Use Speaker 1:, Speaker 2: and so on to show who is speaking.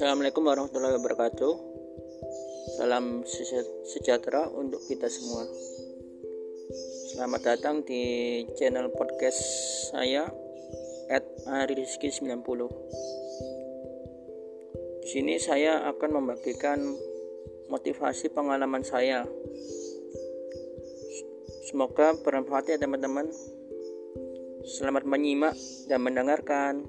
Speaker 1: Assalamualaikum warahmatullahi wabarakatuh. Salam sejahtera untuk kita semua. Selamat datang di channel podcast saya at Ariski 90. Di sini saya akan membagikan motivasi pengalaman saya. Semoga bermanfaat ya teman-teman. Selamat menyimak dan mendengarkan.